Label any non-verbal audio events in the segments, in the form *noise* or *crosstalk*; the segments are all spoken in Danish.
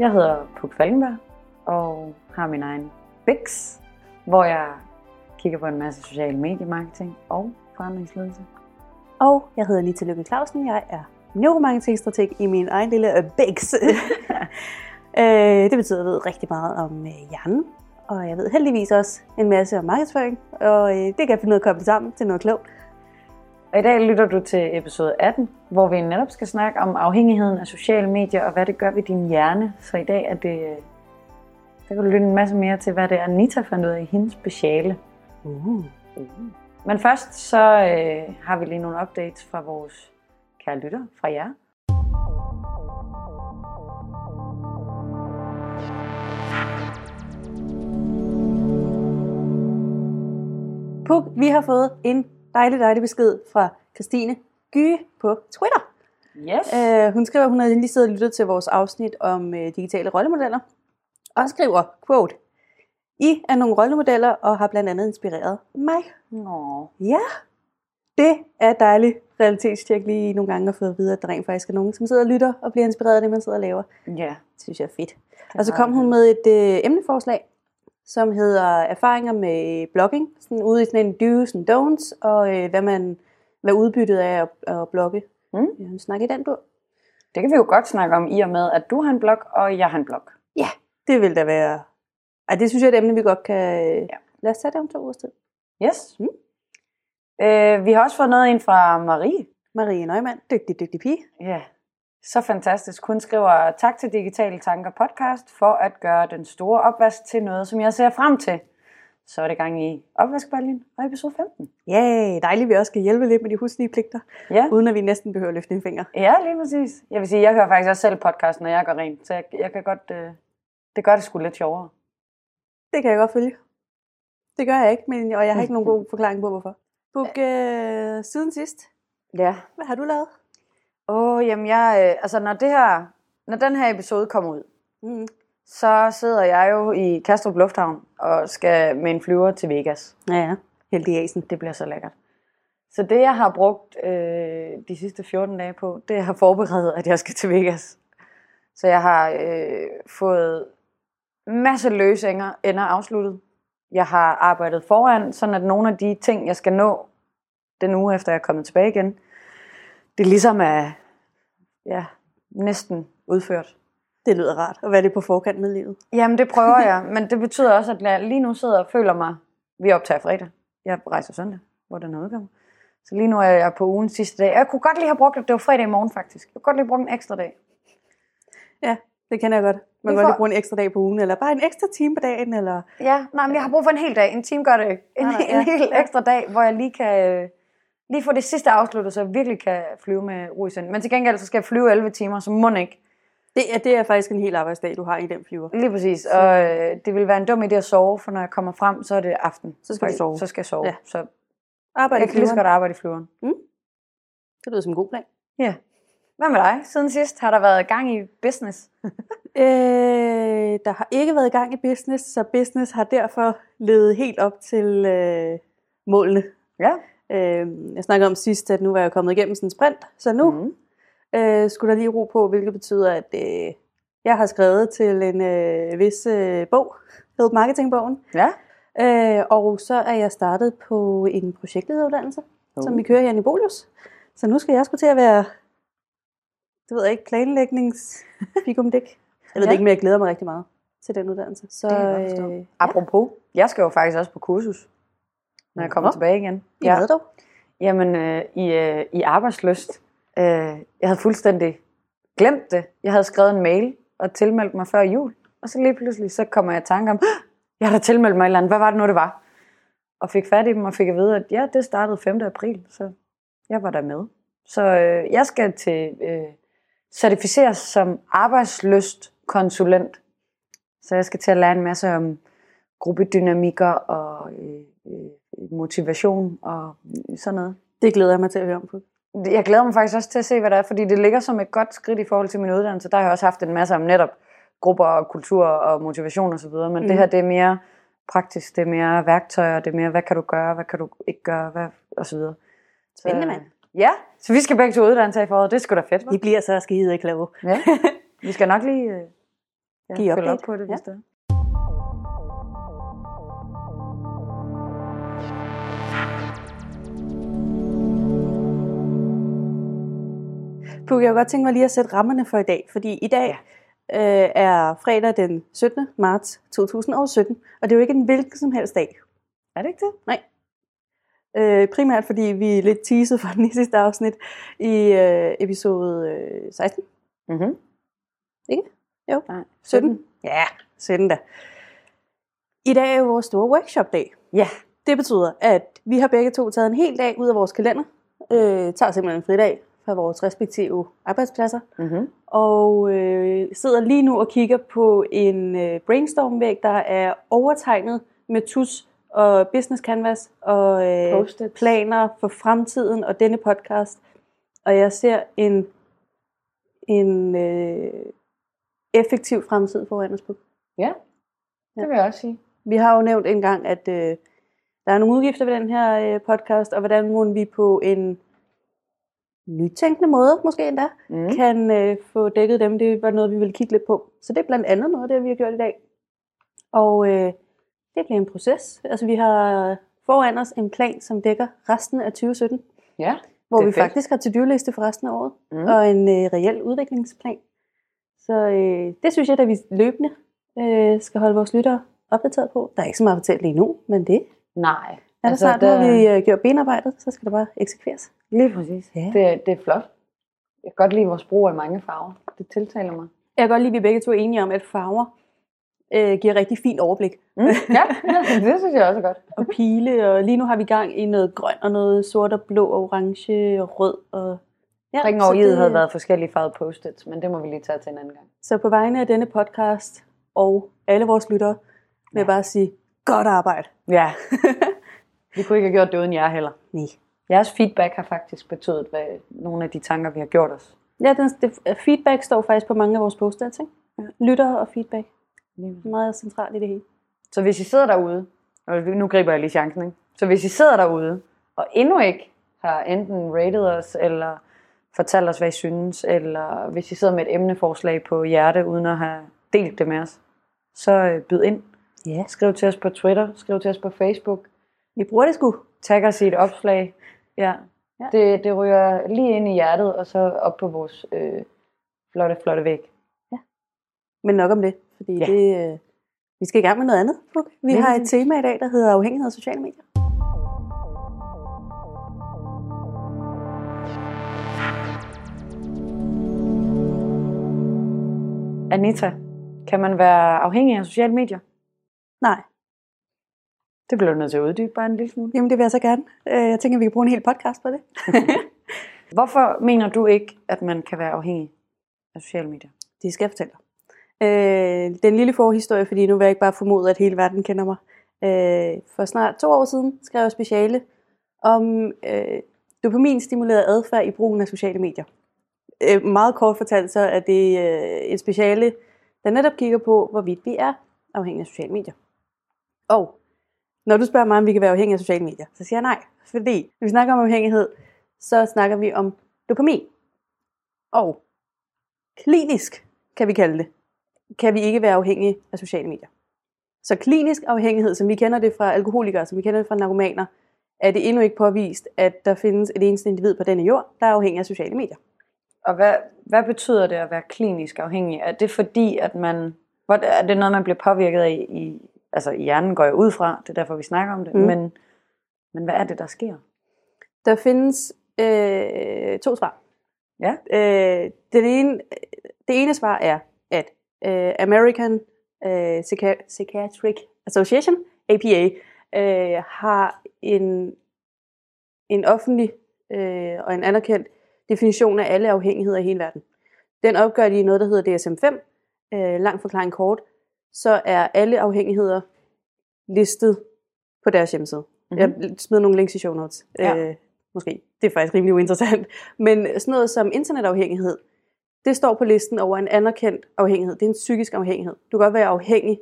Jeg hedder Puk Falkenberg og har min egen Bix, hvor jeg kigger på en masse social mediemarketing og forandringsledelse. Og jeg hedder Nita Lykke Clausen. Jeg er neuromarketingstrateg i min egen lille BIGS. *laughs* Øh, det betyder, at jeg ved rigtig meget om øh, hjernen. Og jeg ved heldigvis også en masse om markedsføring. Og øh, det kan jeg finde ud af at koble sammen til noget klogt. Og i dag lytter du til episode 18, hvor vi netop skal snakke om afhængigheden af sociale medier og hvad det gør ved din hjerne. Så i dag er det, der kan du lytte en masse mere til, hvad det er, Anita fandt ud af i hendes speciale. Uh. Men først så øh, har vi lige nogle updates fra vores kære lytter, fra jer. Puk, vi har fået en dejlig, dejlig besked fra Christine Gyge på Twitter. Yes. Uh, hun skriver, at hun har lige siddet og lyttet til vores afsnit om uh, digitale rollemodeller. Og skriver, quote, I er nogle rollemodeller og har blandt andet inspireret mig. Nå. Ja, det er dejligt realitetstjek lige nogle gange at få at vide, at der rent faktisk er nogen, som sidder og lytter og bliver inspireret af det, man sidder og laver. Ja. Det synes jeg er fedt. Og så kom hun med et øh, emneforslag, som hedder erfaringer med blogging, sådan ude i sådan en do's and don'ts, og øh, hvad man hvad udbyttet er at, at blogge. Mm. Ja, hun snakker i den bog. Det kan vi jo godt snakke om i og med, at du har en blog, og jeg har en blog. Ja, det vil da være... Ej, det synes jeg er et emne, vi godt kan... Ja. Ja. Lad os tage det om to ugers tid. Yes. Mm. Øh, vi har også fået noget ind fra Marie. Marie Neumann, dygtig, dygtig pige. Ja, så fantastisk. Hun skriver, tak til Digitale Tanker podcast for at gøre den store opvask til noget, som jeg ser frem til. Så er det gang i opvaskbaljen og episode 15. Ja, dejligt, at vi også skal hjælpe lidt med de huslige pligter, Ja, uden at vi næsten behøver at løfte en finger. ja lige præcis. Jeg vil sige, jeg hører faktisk også selv podcast, når jeg går rent, så jeg, jeg kan godt, øh, det gør det sgu lidt sjovere. Det kan jeg godt følge. Det gør jeg ikke, men, og jeg har ikke nogen *laughs* god forklaring på, hvorfor. Buk, øh, siden sidst, Ja. hvad har du lavet? Åh, oh, jamen jeg, øh, altså når det her, når den her episode kommer ud, Mm. så sidder jeg jo i Kastrup Lufthavn og skal med en flyver til Vegas. Ja, ja. Heldig asen. Det bliver så lækkert. Så det, jeg har brugt øh, de sidste 14 dage på, det at forberede, at jeg skal til Vegas. Så jeg har øh, fået masse løse ender, ender afsluttet. Jeg har arbejdet foran, sådan at nogle af de ting, jeg skal nå den uge efter jeg er kommet tilbage igen, det ligesom er ja, næsten udført. Det lyder rart at være det på forkant med livet. Jamen, det prøver jeg, men det betyder også, at jeg lige nu sidder og føler mig... Vi optager fredag. Jeg rejser søndag, hvor den er udkommet. Så lige nu er jeg på ugens sidste dag. Jeg kunne godt lige have brugt det. Det var fredag i morgen, faktisk. Jeg kunne godt lige bruge en ekstra dag. Ja, det kender jeg godt. Man kan godt får- lige bruge en ekstra dag på ugen, eller bare en ekstra time på dagen, eller... Ja, nej, men jeg har brug for en hel dag. En time gør det ikke. En, Nej, nej, en ja. hel ekstra dag, hvor jeg lige kan... Lige få det sidste afsluttet, så jeg virkelig kan flyve med ro i sind. Men til gengæld så skal jeg flyve 11 timer, så må ikke. Det er, det er faktisk en hel arbejdsdag, du har i den flyver. Lige præcis. Og øh, det vil være en dum idé at sove, for når jeg kommer frem, så er det aften. Så skal du sove. Så skal jeg sove. Ja. Så Arbejde jeg kan lige så godt arbejde i flyveren. Det lyder som en god plan. Ja. Hvad med dig? Siden sidst har der været gang i business. *laughs* Øh, der har ikke været gang i business, så business har derfor levet helt op til øh, målene. Ja. Øh, jeg snakkede om sidst, at nu var jeg kommet igennem sådan en sprint, så nu Mm. øh, skulle der lige ro på, hvilket betyder, at øh, jeg har skrevet til en øh, vis øh, bog, Help Marketing-bogen, Ja. øh, og så er jeg startet på en projektlederuddannelse, Uh. som vi kører her i Bolius. Så nu skal jeg sgu til at være, det ved jeg ikke, planlægnings dæk. *laughs* Jeg ved Ja. ikke, men jeg glæder mig rigtig meget til den uddannelse. Så, Det øh, Apropos, jeg skal jo faktisk også på kursus, når jeg kommer Nå. tilbage igen. I ja. hvad dog? Jamen, øh, i, øh, i arbejdsløst. Øh, jeg havde fuldstændig glemt det. Jeg havde skrevet en mail og tilmeldt mig før jul. Og så lige pludselig, så kommer jeg i tanke om, "Hå! jeg har da tilmeldt mig et eller andet. Hvad var det nu, det var? Og fik fat i dem og fik at vide, at ja, det startede 5. april, så jeg var der med. Så øh, jeg skal til øh, certificeres som arbejdsløst konsulent. Så jeg skal til at lære en masse om gruppedynamikker og øh, øh, motivation og sådan noget. Det glæder jeg mig til at høre om på. Jeg glæder mig faktisk også til at se, hvad det er, fordi det ligger som et godt skridt i forhold til min uddannelse. Der har jeg også haft en masse om netop grupper og kultur og motivation osv., men mm. Det her det er mere praktisk, det er mere værktøjer, det er mere, hvad kan du gøre, hvad kan du ikke gøre, hvad, og så videre. Spændende, Så, mand. Ja, så vi skal begge to uddannelse i foråret. Det er sgu da fedt? I bliver så skide kloge. Ja. *laughs* Vi skal nok lige øh, Ja, Giv følg op på det, hvis Ja. det Puk, jeg kunne godt tænke mig lige at sætte rammerne for i dag, fordi i dag ja. øh, er fredag den 17. marts 2017, og det er jo ikke en hvilken som helst dag. Er det ikke det? Øh, primært fordi vi er lidt teaset for den i sidste afsnit i øh, episode øh, 16. Mm-hmm. Ikke? Jo. Nej. 17. Ja, 17 da. I dag er jo vores store workshop-dag. Ja. Det betyder, at vi har begge to taget en hel dag ud af vores kalender, øh, tager simpelthen en fridag fra vores respektive arbejdspladser, Mm-hmm. og øh, sidder lige nu og kigger på en øh, brainstorm-væg, der er overtegnet med tus og business canvas og øh, Post-its. planer for fremtiden og denne podcast. Og jeg ser en, en øh, effektiv fremtid foran os på. Ja, det vil jeg også sige. Vi har jo nævnt en gang, at øh, der er nogle udgifter ved den her øh, podcast, og hvordan må vi på en nytænkende måde, måske endda, Mm. kan øh, få dækket dem. Det var noget, vi ville kigge lidt på. Så det er blandt andet noget af det, vi har gjort i dag. Og øh, det bliver en proces. Altså vi har foran os en plan, som dækker resten af 2017, Ja. hvor Det vi fedt. faktisk har til dyrliste for resten af året, Mm. og en øh, reel udviklingsplan. Så øh, det synes jeg, at vi løbende øh, skal holde vores lyttere opdateret på. Der er ikke så meget at fortælle lige nu, men det Nej. er altså, der snart. Nu har vi øh, gjort benarbejdet, så skal der bare eksekveres. Lige præcis. Ja. Det, det er flot. Jeg kan godt lide vores brug af mange farver. Det tiltaler mig. Jeg kan godt lide, at vi begge to er enige om, at farver øh, giver rigtig fint overblik. Mm. ja, ja, *laughs* det synes jeg også er godt. Og pile, og lige nu har vi gang i noget grøn og noget sort og blå og orange og rød. Og, ja, Ringen over det- havde været forskellige farvede post-its, men det må vi lige tage til en anden gang. Så på vegne af denne podcast og alle vores lyttere, vil jeg bare sige, godt arbejde. Ja. *laughs* vi kunne ikke have gjort det uden jer heller. Nej. Jeres feedback har faktisk betydet hvad, nogle af de tanker, vi har gjort os. Ja, den, det, feedback står faktisk på mange af vores post-its, ikke? Ja. Lytter og feedback. Lige Meget centralt i det hele. Så hvis I sidder derude, og nu griber jeg lige chancen, ikke? Så hvis I sidder derude, og endnu ikke har enten rated os, eller fortalt os, hvad I synes, eller hvis I sidder med et emneforslag på hjerte, uden at have delt det med os, så øh, byd ind. Ja. Skriv til os på Twitter, skriv til os på Facebook, Vi bruger det sgu. tag os i et opslag. Ja. Ja. Det, det ryger lige ind i hjertet, og så op på vores øh, flotte, flotte væg. Men nok om det, fordi Ja. ja. det, øh, vi skal i gang med noget andet. Puk. Vi har et tema i dag, der hedder afhængighed af sociale medier. Anita, kan man være afhængig af sociale medier? Nej, Det bliver du nødt til at uddybe bare en lille smule. jamen det vil jeg så gerne. Øh, Jeg tænker, vi kan bruge en hel podcast på det. *laughs* Hvorfor mener du ikke, at man kan være afhængig af sociale medier? Det skal jeg fortælle dig. Øh, den lille forhistorie, fordi nu vil jeg ikke bare formode, at hele verden kender mig. Øh, for snart to år siden skrev jeg speciale om øh, dopaminstimuleret adfærd i brugen af sociale medier. Øh, meget kort fortalt så er det øh, et speciale, der netop kigger på, hvorvidt vi er afhængige af sociale medier. Og når du spørger mig, om vi kan være afhængige af sociale medier, så siger jeg nej. Fordi når vi snakker om afhængighed, så snakker vi om dopamin. Og klinisk, kan vi kalde det, kan vi ikke være afhængige af sociale medier. Så klinisk afhængighed, som vi kender det fra alkoholikere, som vi kender det fra narkomaner, er det endnu ikke påvist, at der findes et eneste individ på denne jord, der er afhængig af sociale medier. Og hvad, hvad betyder det at være klinisk afhængig? Er det fordi, at man... Er det noget, man bliver påvirket af i... Altså i hjernen går jeg ud fra, det er derfor, vi snakker om det. Mm. Men, men hvad er det, der sker? Der findes øh, to svar. Ja. Øh, det, ene, det ene svar er, at øh, American øh, Psychi- Psychiatric Association, APA, øh, har en, en offentlig øh, og en anerkendt definition af alle afhængigheder i hele verden. Den opgør de i noget, der hedder DSM-5, øh, lang forklaring kort, så er alle afhængigheder listet på deres hjemmeside. Mm-hmm. Jeg smider nogle links i show notes. Ja. Øh, måske. Det er faktisk rimelig uinteressant. *laughs* Men sådan noget som internetafhængighed, det står på listen over en anerkendt afhængighed. Det er en psykisk afhængighed. Du kan godt være afhængig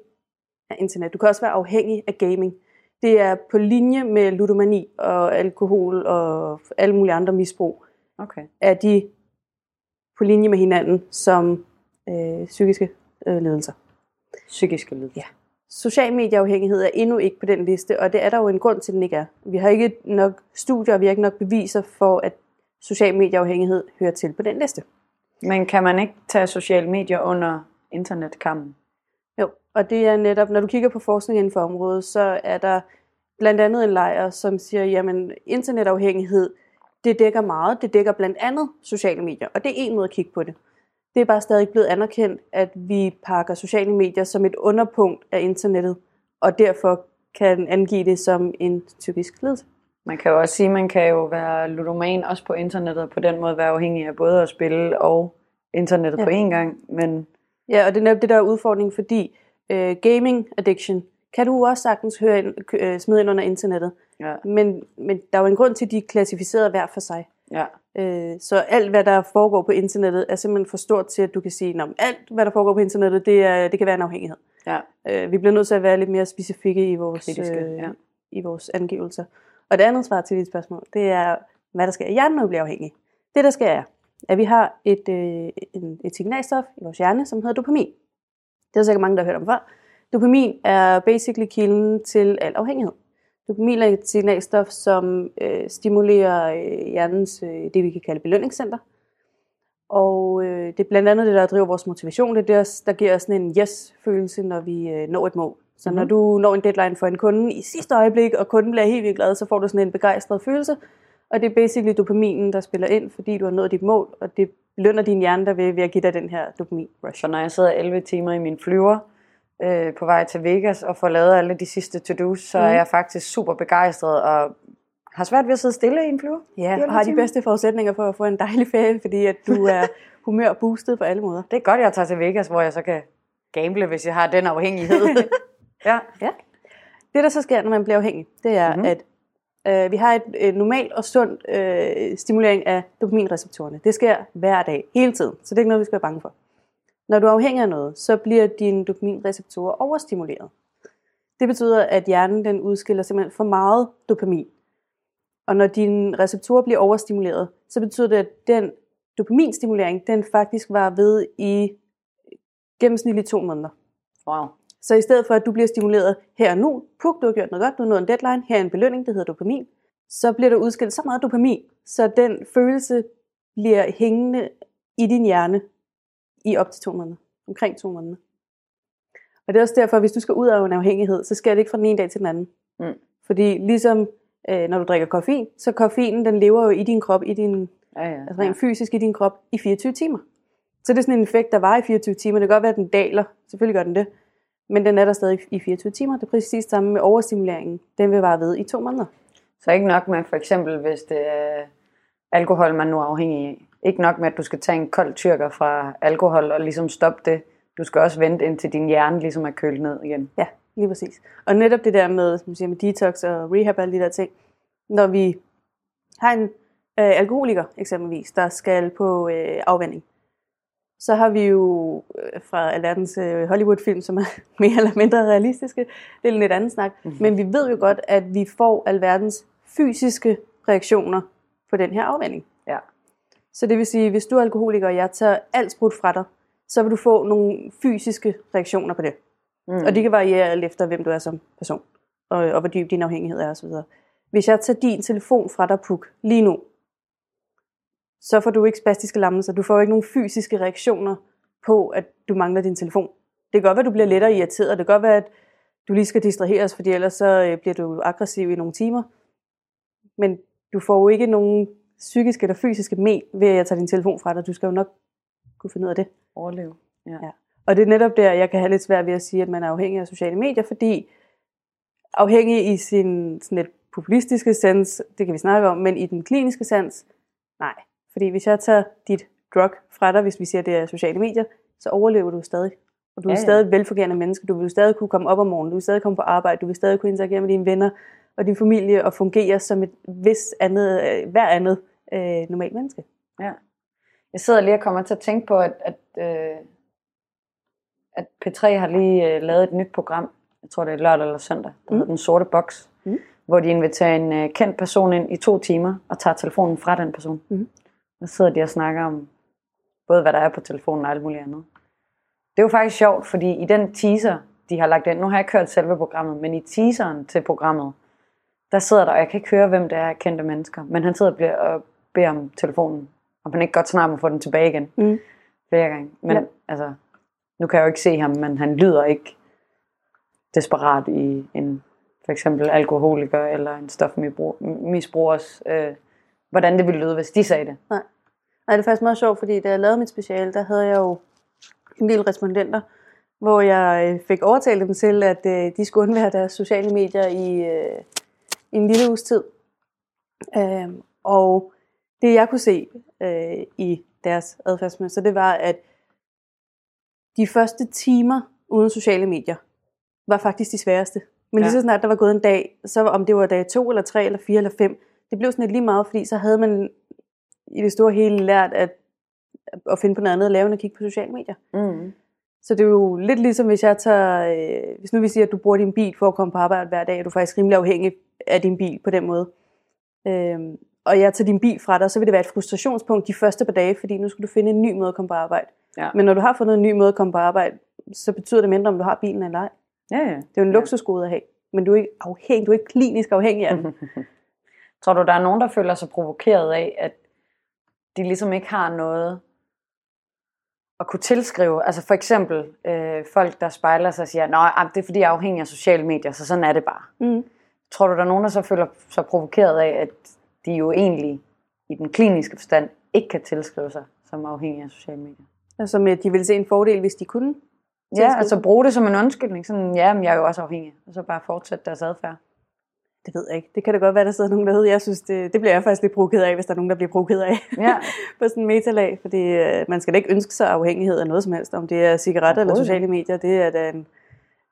af internet. Du kan også være afhængig af gaming. Det er på linje med ludomani og alkohol og alle mulige andre misbrug. Okay. Er de på linje med hinanden som øh, psykiske øh, lidelser. Psykiske led. Ja. Social medieafhængighed er endnu ikke på den liste, og det er der jo en grund til, at den ikke er. Vi har ikke nok studier, og vi har ikke nok beviser for, at social medieafhængighed hører til på den liste. Men kan man ikke tage sociale medier under internetkammen? Jo, og det er netop, når du kigger på forskning inden for området, så er der blandt andet en lejr, som siger, jamen internetafhængighed, det dækker meget. Det dækker blandt andet sociale medier, og det er en måde at kigge på det. Det er bare stadig ikke blevet anerkendt, at vi pakker sociale medier som et underpunkt af internettet, og derfor kan angive det som en typisk lidelse. Man kan jo også sige, at man kan jo være ludoman også på internettet, og på den måde være afhængig af både at spille og internettet ja. Ja. på én gang. Men Ja, og det er netop det, der er udfordringen, fordi øh, gaming addiction kan du også sagtens høre ind, øh, smide ind under internettet. ja, Men, men der er jo en grund til, at de er klassificeret hver for sig. Ja, Øh, så alt, hvad der foregår på internettet, er simpelthen for stort til, at du kan sige, at alt, hvad der foregår på internettet, det, er, det kan være en afhængighed. ja, Øh, vi bliver nødt til at være lidt mere specifikke i vores, Kritiske, øh, ja. i vores angivelser. Og det andet svar til dit spørgsmål, det er, hvad der sker i hjernen, når vi bliver afhængige. Det, der sker, er, at vi har et, øh, en, et signalstof i vores hjerne, som hedder dopamin. Det er sikkert mange, der har hørt om før. Dopamin er basically kilden til al afhængighed. Dopamin er et signalstof, som øh, stimulerer øh, hjernens, øh, det vi kan kalde belønningscenter. Og øh, det er blandt andet det, der driver vores motivation. Det er det, der giver os sådan en yes-følelse, når vi øh, når et mål. Så når Mhm. du når en deadline for en kunde i sidste øjeblik, og kunden bliver helt vildt glad, så får du sådan en begejstret følelse. Og det er basically dopaminen, der spiller ind, fordi du har nået dit mål, og det belønner din hjerne der ved, ved at give dig den her dopamin-rush. Så når jeg sidder 11 timer i min flyver øh, på vej til Vegas og får lavet alle de sidste to-dos, så Mhm. er jeg faktisk super begejstret og har svært ved at sidde stille i en flyver. Ja, 11 og har de timer. bedste forudsætninger for at få en dejlig ferie, fordi at du er *laughs* humørboostet på alle måder. Det er godt, jeg tager til Vegas, hvor jeg så kan gamble, hvis jeg har den afhængighed. *laughs* ja. Ja. Det, der så sker, når man bliver afhængig, det er, Mhm. mm-hmm. at øh, vi har et, et normalt og sundt øh, stimulering af dopaminreceptorerne. Det sker hver dag, hele tiden, så det er ikke noget, vi skal være bange for. Når du er afhængig af noget, så bliver dine dopaminreceptorer overstimuleret. Det betyder, at hjernen den udskiller simpelthen for meget dopamin. Og når dine receptorer bliver overstimuleret, så betyder det, at den dopaminstimulering, den faktisk var ved i gennemsnitligt to måneder. Wow. Så i stedet for, at du bliver stimuleret her og nu, puk, du har gjort noget godt, du har nået en deadline, her er en belønning, det hedder dopamin, så bliver der udskilt så meget dopamin, så den følelse bliver hængende i din hjerne i op til to måneder, omkring to måneder. Og det er også derfor, hvis du skal ud af en afhængighed, så sker det ikke fra den ene dag til den anden. Mm. Fordi ligesom øh, når du drikker koffein, så koffeinen den lever jo i din krop, i din, Ja, ja. altså rent fysisk i din krop, i 24 timer. Så det er sådan en effekt, der var i 24 timer. Det kan godt være, at den daler. Selvfølgelig gør den det. Men den er der stadig i 24 timer. Det er præcis samme med overstimuleringen. Den vil vare ved i to måneder. Så ikke nok med for eksempel, hvis det er alkohol, man nu er afhængig af. Ikke nok med, at du skal tage en kold tyrker fra alkohol og ligesom stoppe det. Du skal også vente indtil din hjerne ligesom er kølet ned igen. Ja, lige præcis. Og netop det der med, som siger, med detox og rehab og alle de der ting. Når vi har en øh, alkoholiker eksempelvis, der skal på øh, afvænding, så har vi jo øh, fra alverdens øh, Hollywood-film, som er *laughs* mere eller mindre realistiske, det er en lidt anden snak, Mhm. mm-hmm. men vi ved jo godt, at vi får alverdens fysiske reaktioner på den her afvænding. Så det vil sige, hvis du er alkoholiker, og jeg tager alt sprudt fra dig, så vil du få nogle fysiske reaktioner på det. Mm. Og de kan variere alt efter, hvem du er som person, og, og hvor dyb din afhængighed er osv. Hvis jeg tager din telefon fra dig, Puk, lige nu, så får du ikke spastiske lammelser. Du får ikke nogen fysiske reaktioner på, at du mangler din telefon. Det kan godt være, at du bliver lettere irriteret. Det kan godt være, at du lige skal distraheres, fordi ellers så øh, bliver du aggressiv i nogle timer. Men du får jo ikke nogen psykiske eller fysiske men ved, at jeg tager din telefon fra dig. Du skal jo nok kunne finde ud af det. Overleve. Ja. Ja. Og det er netop der, jeg kan have lidt svært ved at sige, at man er afhængig af sociale medier, fordi afhængig i sin sådan lidt populistiske sans, det kan vi snakke om, men i den kliniske sans, nej. Fordi hvis jeg tager dit drug fra dig, hvis vi siger, at det er sociale medier, så overlever du stadig. Og du er Ja, ja, stadig et velfungerende menneske. Du vil stadig kunne komme op om morgenen. Du vil stadig komme på arbejde. Du vil stadig kunne interagere med dine venner og din familie og fungere som et vis andet, øh, hver andet øh, normalt menneske. Ja. Jeg sidder lige og kommer til at tænke på, at, at, øh, at P3 har lige øh, lavet et nyt program, jeg tror det er lørdag eller søndag, der mm. hedder Den Sorte Boks, Mm. hvor de inviterer en øh, kendt person ind i to timer og tager telefonen fra den person. Mm. Og så sidder de og snakker om både, hvad der er på telefonen og alt muligt andet. Det er jo faktisk sjovt, fordi i den teaser, de har lagt ind, nu har jeg ikke hørt selve programmet, men i teaseren til programmet, der sidder der, og jeg kan ikke høre, hvem det er kendte mennesker, men han sidder og, bliver, og beder om telefonen, og man ikke godt snart må få den tilbage igen Mm. flere gange. Men Ja. altså, nu kan jeg jo ikke se ham, men han lyder ikke desperat i en for eksempel alkoholiker eller en stofmisbrugers, øh, hvordan det ville lyde, hvis de sagde det. Nej, det er faktisk meget sjovt, fordi da jeg lavede mit speciale, der havde jeg jo en del respondenter, hvor jeg øh, fik overtalt dem til, at øh, de skulle undvære deres sociale medier i, øh, i en lille uges tid. Øh, og det jeg kunne se øh, i deres adfærdsmønster, det var, at de første timer uden sociale medier var faktisk de sværeste. Men lige Ja. så snart der var gået en dag, så om det var dag to eller tre eller fire eller fem, det blev sådan lidt lige meget, fordi så havde man i det store hele lært at, at finde på noget andet at lave, end at kigge på sociale medier. Mm. Så det er jo lidt ligesom, hvis jeg tager, øh, hvis nu vi siger, at du bruger din bil for at komme på arbejde hver dag, og du er faktisk rimelig afhængig af din bil på den måde. Øhm, og jeg tager din bil fra dig, så vil det være et frustrationspunkt de første par dage, fordi nu skal du finde en ny måde at komme på arbejde. Ja. Men når du har fundet en ny måde at komme på arbejde, så betyder det mindre, om du har bilen eller ej. Ja, ja. Det er jo en luksusgode at have, men du er ikke afhængig, du er ikke klinisk afhængig af den. *laughs* Tror du, der er nogen, der føler sig provokeret af, at de ligesom ikke har noget at kunne tilskrive? Altså for eksempel øh, folk, der spejler sig og siger, at det er fordi, jeg er afhængig af sociale medier, så sådan er det bare. Mm. Tror du, der er nogen, der så føler sig provokeret af, at de jo egentlig i den kliniske forstand ikke kan tilskrive sig som afhængige af sociale medier? Altså med, at de ville se en fordel, hvis de kunne. Ja, altså bruge det som en undskyldning. Sådan, ja, men jeg er jo også afhængig. Og så bare fortsætte deres adfærd. Det ved jeg ikke. Det kan da godt være, der sidder nogen derude. Jeg synes, det, det bliver jeg faktisk lidt provokeret af, hvis der er nogen, der bliver provokeret af Ja, *laughs* på sådan en metalag. Fordi øh, man skal da ikke ønske sig afhængighed af noget som helst. Om det er cigaretter eller sociale medier, det er da en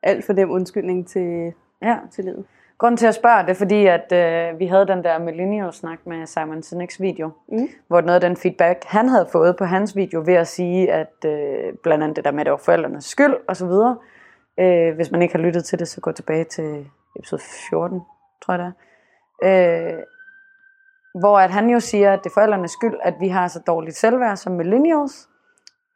alt for nem undskyldning til, ja. til livet. Grunden til at spørge det er fordi, at øh, vi havde den der millennial-snak med Simon Sinek's video, Mm. hvor noget af den feedback, han havde fået på hans video ved at sige, at øh, blandt andet det der med, at det var forældrenes skyld osv., øh, hvis man ikke har lyttet til det, så gå tilbage til episode 14, tror jeg det er. Øh, hvor at han jo siger, at det er forældrenes skyld, at vi har så dårligt selvværd som millennials,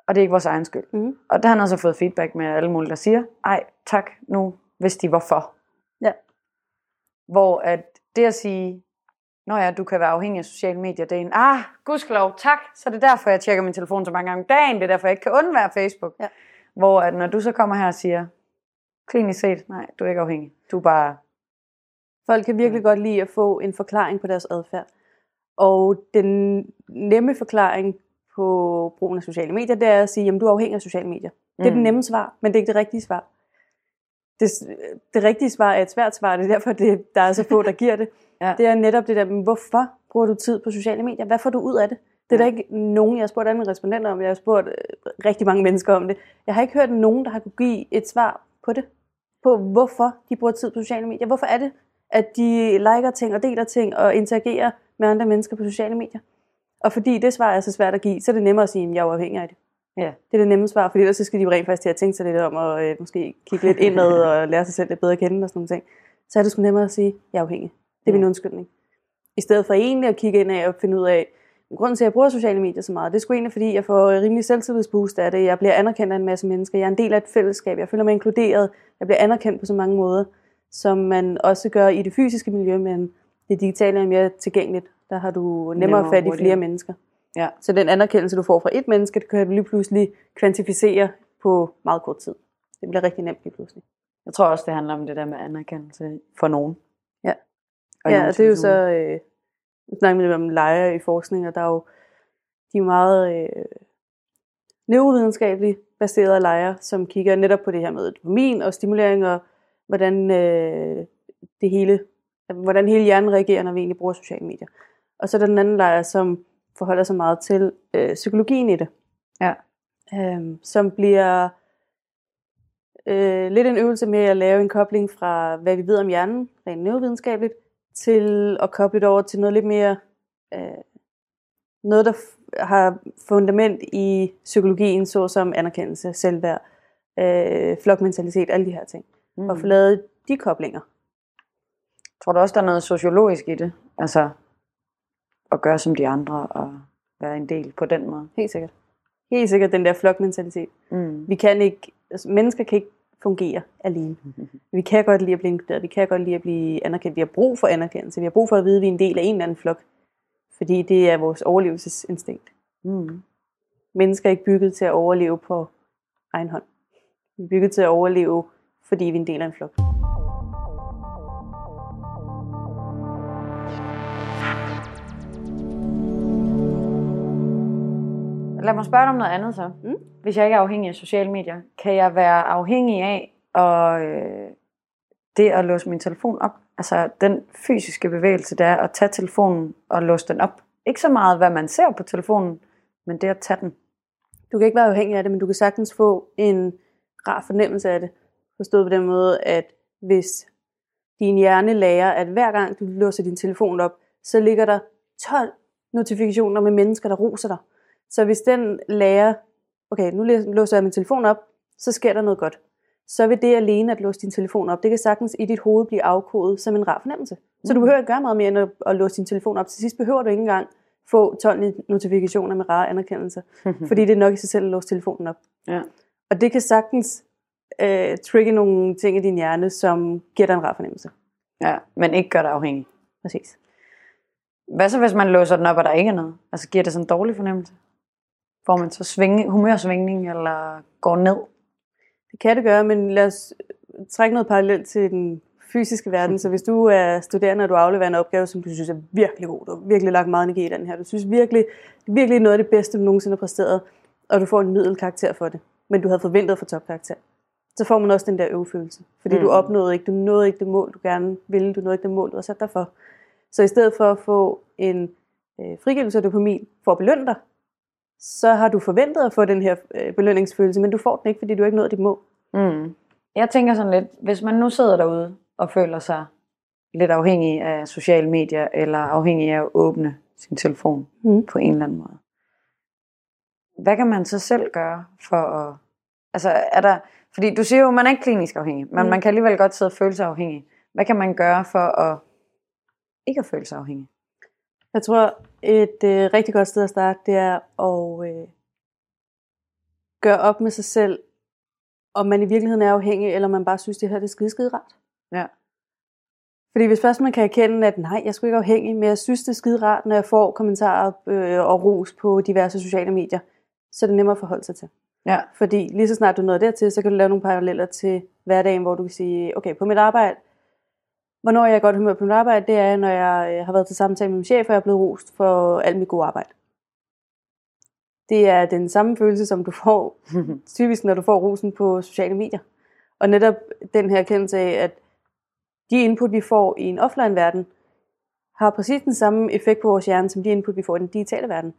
og det er ikke vores egen skyld. Mm. Og der har han også fået feedback med alle mulige, der siger, ej, tak, nu vidste de hvorfor. Ja. Hvor at det at sige, Nå ja, du kan være afhængig af sociale medier, det er en, ah, gudskelov, tak, så det er derfor, jeg tjekker min telefon så mange gange om dagen, det er derfor, jeg ikke kan undvære Facebook. Ja. Hvor at når du så kommer her og siger, klinisk set, nej, du er ikke afhængig, du er bare, Folk kan virkelig godt lide at få en forklaring på deres adfærd. Og den nemme forklaring på brugen af sociale medier, det er at sige, at du er afhængig af sociale medier. Det er Mm. det nemme svar, men det er ikke det rigtige svar. Det, det rigtige svar er et svært svar, det er derfor, det, der er så få, der giver det. *laughs* Ja. Det er netop det der, men hvorfor bruger du tid på sociale medier? Hvad får du ud af det? Det er Ja. der ikke nogen, jeg har spurgt mine respondenter om, jeg har spurgt øh, rigtig mange mennesker om det. Jeg har ikke hørt nogen, der har kunne give et svar på det. På hvorfor de bruger tid på sociale medier. Hvorfor er det, at de liker ting og deler ting og interagerer med andre mennesker på sociale medier? Og fordi det svar er så svært at give, så er det nemmere at sige, at jeg er afhængig af det. Ja, Det er det nemme svar, fordi ellers så skal de jo rent faktisk til at tænke sig lidt om, og øh, måske kigge lidt indad og lære sig selv lidt bedre at kende og sådan nogle ting. Så er det sgu nemmere at sige, jeg er afhængig. Det er min Ja. undskyldning. I stedet for egentlig at kigge ind af og finde ud af, grunden til, at jeg bruger sociale medier så meget, det er sgu egentlig, fordi jeg får rimelig selvtillidsboost af det. Jeg bliver anerkendt af en masse mennesker. Jeg er en del af et fællesskab. Jeg føler mig inkluderet. Jeg bliver anerkendt på så mange måder, som man også gør i det fysiske miljø, men det digitale er mere tilgængeligt. Der har du nemmere, Nemmere fat i flere mennesker. Ja. Så den anerkendelse, du får fra et menneske, det kan du lige pludselig kvantificere på meget kort tid. Det bliver rigtig nemt lige pludselig. Jeg tror også, det handler om det der med anerkendelse for nogen. Ja. Og ja, nogle og det er jo så, øh, nu snakker vi om lejre i forskning, og der er jo de er meget øh, neurovidenskabeligt baserede lejre, som kigger netop på det her med dopamin og stimulering, og hvordan øh, det hele, hvordan hele hjernen reagerer, når vi egentlig bruger sociale medier. Og så er der den anden lejr, som forholder sig meget til øh, psykologien i det. Ja. Øhm, som bliver øh, lidt en øvelse med at lave en kobling fra, hvad vi ved om hjernen, rent neurovidenskabeligt, til at koble det over til noget lidt mere, øh, noget der f- har fundament i psykologien, såsom anerkendelse, selvværd, øh, flokmentalitet, alle de her ting. Mm. Og få lavet de koblinger. Tror du også, der er noget sociologisk i det? Altså at gøre som de andre og være en del på den måde? Helt sikkert. helt sikkert den der flokmentalitet. Mm. Vi kan ikke, altså, mennesker kan ikke fungere alene. *laughs* Vi kan godt lide at blive inkluderet, vi kan godt lide at blive anerkendt. Vi har brug for anerkendelse, vi har brug for at vide, at vi er en del af en eller anden flok. Fordi det er vores overlevelsesinstinkt. Mm. Mennesker er ikke bygget til at overleve på egen hånd. Vi er bygget til at overleve, fordi vi er en del af en flok. Lad mig spørge dig om noget andet så. Mm. Hvis jeg ikke er afhængig af sociale medier, kan jeg være afhængig af og, øh, det at låse min telefon op? Altså den fysiske bevægelse, der er at tage telefonen og låse den op. Ikke så meget, hvad man ser på telefonen, men det at tage den. Du kan ikke være afhængig af det, men du kan sagtens få en rar fornemmelse af det. Forstået på den måde, at hvis din hjerne lærer, at hver gang du låser din telefon op, så ligger der 12 notifikationer med mennesker, der roser dig. Så hvis den lærer, okay, nu låser jeg min telefon op, så sker der noget godt. Så vil det alene at låse din telefon op, det kan sagtens i dit hoved blive afkodet som en rar fornemmelse. Så du behøver ikke gøre meget mere end at, at låse din telefon op. Til sidst behøver du ikke engang få 12 notifikationer med rare anerkendelser, *laughs* fordi det er nok i sig selv at låse telefonen op. Ja. Og det kan sagtens øh, trigge nogle ting i din hjerne, som giver dig en rar fornemmelse. ja, men ikke gør dig afhængig. Præcis. Hvad så, hvis man låser den op, og der ikke er noget? Altså giver det sådan en dårlig fornemmelse? Får man så sving, humørsvingning, eller går ned? Det kan det gøre, men lad os trække noget parallelt til den fysiske verden. Så hvis du er studerende, og du afleverer en opgave, som du synes er virkelig god, du har virkelig lagt meget energi i den her, du synes virkelig, det er virkelig noget af det bedste, du nogensinde har præsteret, og du får en middelkarakter for det, men du havde forventet få topkarakter, så får man også den der øvefølelse. Fordi mm. du opnåede ikke, du nåede ikke det mål, du gerne ville, du nåede ikke det mål, du har sat dig for. Så i stedet for at få en øh, frigivelse af dopamin for at belønne dig, så har du forventet at få den her øh, belønningsfølelse, men du får den ikke, fordi du ikke nået dit mål. Mm. Jeg tænker sådan lidt, hvis man nu sidder derude og føler sig lidt afhængig af sociale medier, eller afhængig af at åbne sin telefon Mm. på en eller anden måde. Hvad kan man så selv gøre for at... Altså er der... Fordi du siger jo, at man er ikke klinisk afhængig, men Mm. man kan alligevel godt sidde og føle sig afhængig. Hvad kan man gøre for at ikke at føle sig afhængig? Jeg tror, et øh, rigtig godt sted at starte, det er at øh, gøre op med sig selv, om man i virkeligheden er afhængig, eller man bare synes, det her det er skide, skide rart. Ja. Fordi hvis først man kan erkende, at nej, jeg er sgu ikke afhængig, men jeg synes, det er skide rart, når jeg får kommentarer øh, og ros på diverse sociale medier, så er det nemmere at forholde sig til. Ja. Fordi lige så snart du nåede dertil, så kan du lave nogle paralleller til hverdagen, hvor du kan sige, okay, på mit arbejde, hvornår jeg er godt humør på mit arbejde, det er, når jeg øh, har været til samtale med min chef, og jeg er blevet rost for alt mit gode arbejde. Det er den samme følelse, som du får *laughs* typisk, når du får rosen på sociale medier. Og netop den her erkendelse af, at de input, vi får i en offline-verden, har præcis den samme effekt på vores hjerne, som de input, vi får i den digitale verden.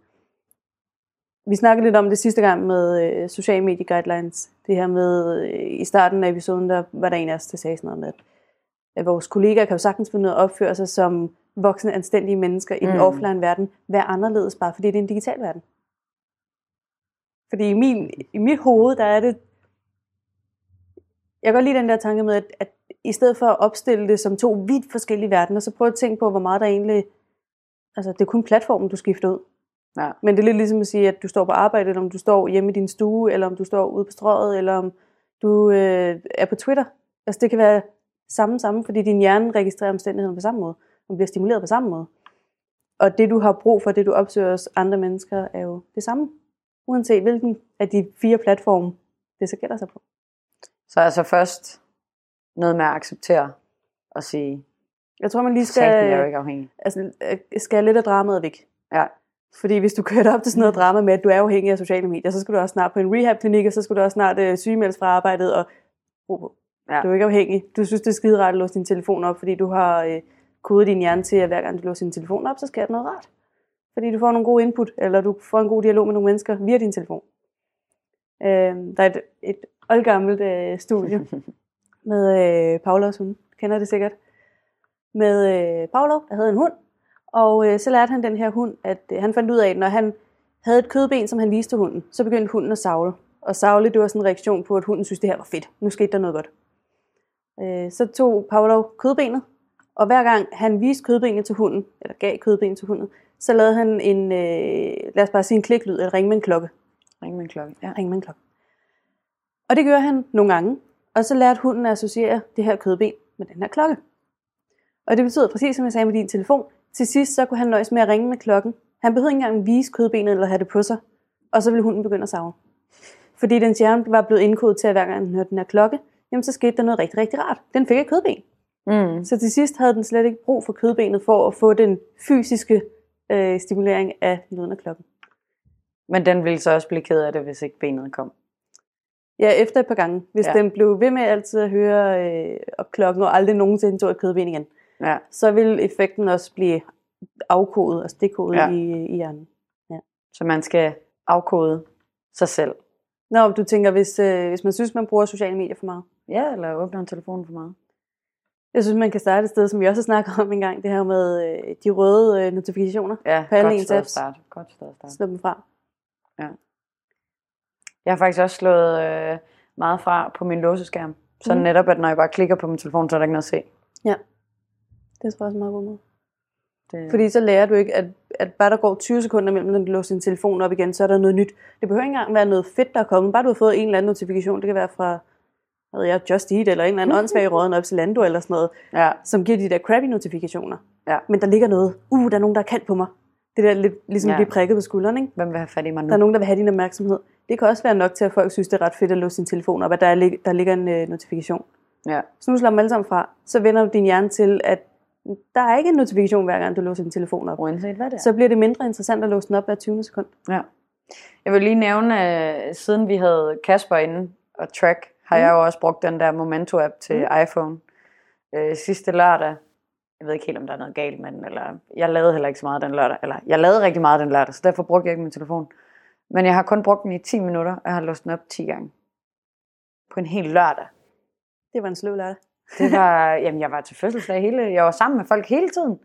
Vi snakkede lidt om det sidste gang med øh, social medie guidelines. Det her med, øh, i starten af episoden, der var der en af os, der sagde sådan noget med, at, at vores kollegaer kan jo sagtens finde ud af at opføre sig som voksne, anstændige mennesker i den Mm. offline verden, være anderledes, bare fordi det er en digital verden. Fordi i, min, i mit hoved, der er det... Jeg kan godt lide den der tanke med, at, at i stedet for at opstille det som to vidt forskellige verdener, så prøv at tænke på, hvor meget der egentlig... Altså, det er kun platformen, du skifter ud. Ja. Men det er lidt ligesom at sige, at du står på arbejde, eller om du står hjemme i din stue, eller om du står ude på strøget, eller om du øh, er på Twitter. Altså, det kan være samme samme, fordi din hjerne registrerer omstændigheden på samme måde. og bliver stimuleret på samme måde. Og det, du har brug for, det du opsøger hos andre mennesker, er jo det samme. Uanset hvilken af de fire platforme, det så gælder sig på. Så altså først noget med at acceptere og sige, Jeg tror, man lige skal, er jo ikke afhængig. altså, øh, skal lidt af dramaet væk. Ja. Fordi hvis du kører op til sådan noget drama med, at du er afhængig af sociale medier, så skal du også snart på en rehab-klinik, og så skal du også snart øh, sygemeldes fra arbejdet, og ro på. Ja. Du er ikke afhængig. Du synes, det er skide rart at låse din telefon op, fordi du har øh, kodet din hjerne til, at hver gang du låser din telefon op, så sker der noget rart. Fordi du får nogle gode input, eller du får en god dialog med nogle mennesker via din telefon. Øh, der er et, et oldgammelt øh, studie *laughs* med øh, Paulos hund. Kender det sikkert. Med øh, Paulo, der havde en hund, og øh, så lærte han den her hund, at øh, han fandt ud af, at når han havde et kødben, som han viste hunden, så begyndte hunden at savle. Og savle, det var sådan en reaktion på, at hunden synes, det her var fedt. Nu skete der noget godt. Øh, så tog Paulo kødbenet, og hver gang han viste kødbenet til hunden, eller gav kødbenet til hunden, så lavede han en, øh, lad os bare sige en kliklyd, eller ring med en klokke. Ring med en klokke. Ja. ringe med en klokke. Og det gør han nogle gange, og så lærte hunden at associere det her kødben med den her klokke. Og det betyder præcis som jeg sagde med din telefon. Til sidst så kunne han nøjes med at ringe med klokken. Han behøvede ikke engang vise kødbenet eller have det på sig. Og så ville hunden begynde at savne. Fordi den hjerne var blevet indkodet til, at hver gang den hørte den her klokke, jamen så skete der noget rigtig, rigtig rart. Den fik et kødben. Mm. Så til sidst havde den slet ikke brug for kødbenet for at få den fysiske øh, stimulering af lyden af klokken. Men den ville så også blive ked af det, hvis ikke benet kom. Ja, efter et par gange. Hvis Ja. ja. den blev ved med altid at høre øh, op klokken, og aldrig nogensinde tog et kødben igen, Ja. så vil effekten også blive afkodet og stikkodet Ja. ja. i, i hjernen. Så man skal afkode sig selv. Nå, du tænker, hvis, øh, hvis man synes, man bruger sociale medier for meget. Ja, eller åbner en telefon for meget. Jeg synes, man kan starte et sted, som vi også har snakket om engang, det her med øh, de røde øh, notifikationer. Ja, På alle ens apps. starte. Godt sted at starte. Slå dem fra. Jeg har faktisk også slået øh, meget fra på min låseskærm. Så Mhm. netop, at når jeg bare klikker på min telefon, så er der ikke noget at se. Det tror jeg også er en meget god måde. Det, Fordi så lærer du ikke, at, at bare der går 20 sekunder mellem, når du låser din telefon op igen, så er der noget nyt. Det behøver ikke engang være noget fedt, der er kommet. Bare du har fået en eller anden notifikation. Det kan være fra hvad ved jeg, Just Eat, eller en eller anden åndssvag *laughs* råden op til Lando, eller sådan noget, ja, som giver de der crappy notifikationer. Ja. Men der ligger noget. Uh, der er nogen, der er kaldt på mig. Det der lidt ligesom Ja. ja. blive prikket på skulderen, ikke? hvem vil have fat i mig nu? Der er nogen, der vil have din opmærksomhed. Det kan også være nok til, at folk synes, det er ret fedt at låse sin telefon op, at der, er, der ligger en øh, notifikation. Ja. Så nu slår dem alle sammen fra. Så vender du din hjerne til, at der er ikke en notifikation, hver gang du låser din telefon op. Uanset hvad det er. Så bliver det mindre interessant at låse den op hver 20. sekund. Ja. Jeg vil lige nævne, øh, siden vi havde Kasper inde og Track, har Mm. jeg jo også brugt den der Momento-app til Mm. iPhone. Øh, sidste lørdag, jeg ved ikke helt, om der er noget galt med den, eller jeg lavede heller ikke så meget den lørdag, eller jeg lavede rigtig meget den lørdag, så derfor brugte jeg ikke min telefon. Men jeg har kun brugt den i 10 minutter, og jeg har låst den op 10 gange. På en hel lørdag. Det var en sløv lørdag. Det var, *laughs* jamen jeg var til fødselsdag hele, jeg var sammen med folk hele tiden.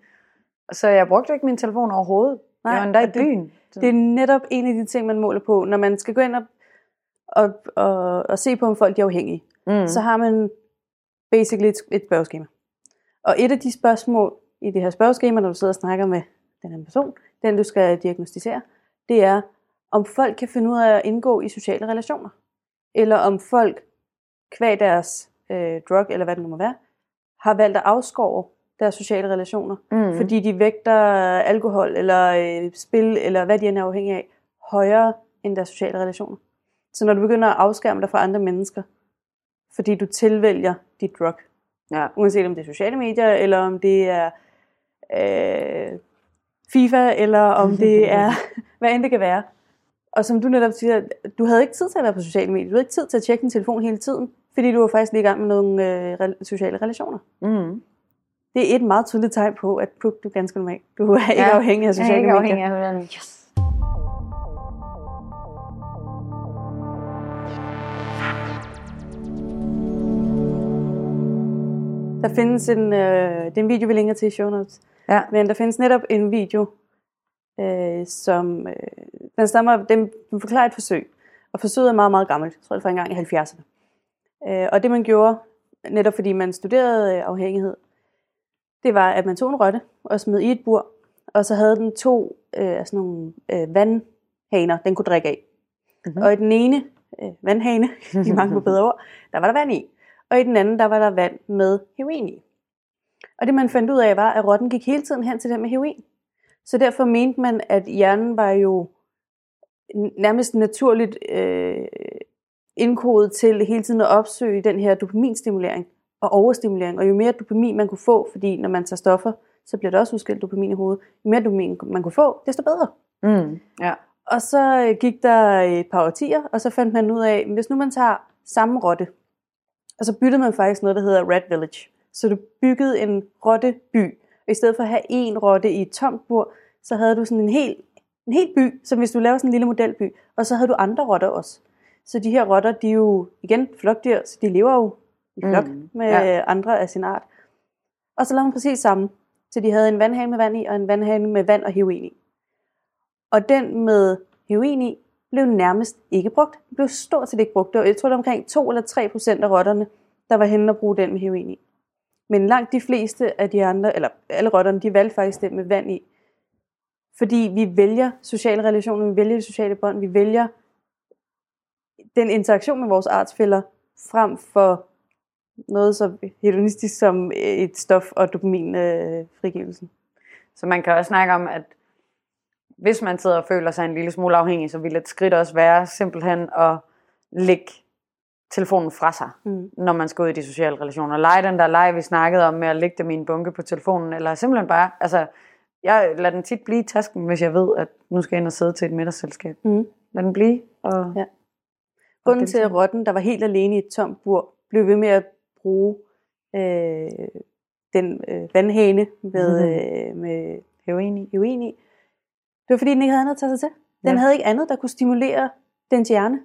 Så jeg brugte ikke min telefon overhovedet. Nej, jeg var endda i det- byen. Så- Det er netop en af de ting, man måler på. Når man skal gå ind og, og, og, og se på, om folk er afhængige, mm. så har man basically et, et spørgeskema. Og et af de spørgsmål i det her spørgeskema, når du sidder og snakker med den her person, den du skal diagnostisere, det er, om folk kan finde ud af at indgå i sociale relationer. Eller om folk, kvæg deres øh, drug, eller hvad det nu må være, har valgt at afskove deres sociale relationer, mm. fordi de vægter alkohol eller øh, spil, eller hvad de er afhængige af, højere end deres sociale relationer. Så når du begynder at afskærme dig fra andre mennesker, fordi du tilvælger dit drug, ja. uanset om det er sociale medier, eller om det er øh, FIFA, eller om det er, *laughs* hvad end det kan være. Og som du netop siger, du havde ikke tid til at være på sociale medier, du havde ikke tid til at tjekke din telefon hele tiden, fordi du var faktisk lige i gang med nogle øh, sociale relationer. Mm. Det er et meget tydeligt tegn på, at du er ganske normal. Du er ikke Ja, afhængig af Jeg er sociale ikke medier. afhængig af. Yes. Der findes en, øh, det er en video, vi linker til i show notes. Ja. Men der findes netop en video, øh, som øh, den stammer, den, den forklarer et forsøg. Og forsøget er meget, meget gammelt. Jeg tror, det er fra en gang i 70'erne. Øh, og det man gjorde, netop fordi man studerede øh, afhængighed, det var, at man tog en rotte og smed i et bur, og så havde den to øh, sådan nogle øh, vandhaner, den kunne drikke af. Mhm. Mm-hmm. Og i den ene øh, vandhane, *laughs* i mange på bedre ord, der var der vand i. Og i den anden, der var der vand med heroin i. Og det man fandt ud af var, at rotten gik hele tiden hen til den med heroin. Så derfor mente man, at hjernen var jo nærmest naturligt øh, indkodet til hele tiden at opsøge den her dopaminstimulering og overstimulering. Og jo mere dopamin man kunne få, fordi når man tager stoffer, så bliver der også udskilt dopamin i hovedet. Jo mere dopamin man kunne få, desto bedre. Mm. Ja. Og så øh, gik der et par årtier, og så fandt man ud af, at hvis nu man tager samme rotte, og så byttede man faktisk noget, der hedder Rat Village. Så du byggede en rotteby. Og i stedet for at have én rotte i et tomt bur, så havde du sådan en hel, en hel by, som hvis du laver sådan en lille modelby. Og så havde du andre rotter også. Så de her rotter, de er jo igen flokdyr, så de lever jo i flok Mm, mm, med ja. andre af sin art. Og så lavede man præcis samme. Så de havde en vandhane med vand i, og en vandhane med vand og heroin i. Og den med heroin i, blev nærmest ikke brugt. Den blev stort set ikke brugt. Det var, jeg tror, det var omkring 2 eller 3 procent af rotterne, der var henne at bruge den med heroin i. Men langt de fleste af de andre, eller alle rotterne, de valgte faktisk den med vand i. Fordi vi vælger sociale relationer, vi vælger de sociale bånd, vi vælger den interaktion med vores artsfælder, frem for noget så hedonistisk som et stof og dopaminfrigivelsen. Så man kan også snakke om, at hvis man sidder og føler sig en lille smule afhængig, så vil et skridt også være simpelthen at lægge telefonen fra sig, Mm. når man skal ud i de sociale relationer. Lege den der leg, vi snakkede om med at lægge dem i en bunke på telefonen, eller simpelthen bare, altså, jeg lader den tit blive i tasken, hvis jeg ved, at nu skal jeg ind og sidde til et middagsselskab. Mm. Lad den blive. Og, Ja. Grunden til, at rotten, der var helt alene i et tomt bur, blev ved med at bruge øh, den øh, vandhane med, Mhm. øh, med Heroin i. heroin i, det var fordi, den ikke havde andet at tage sig til. Den Ja. havde ikke andet, der kunne stimulere dens hjerne.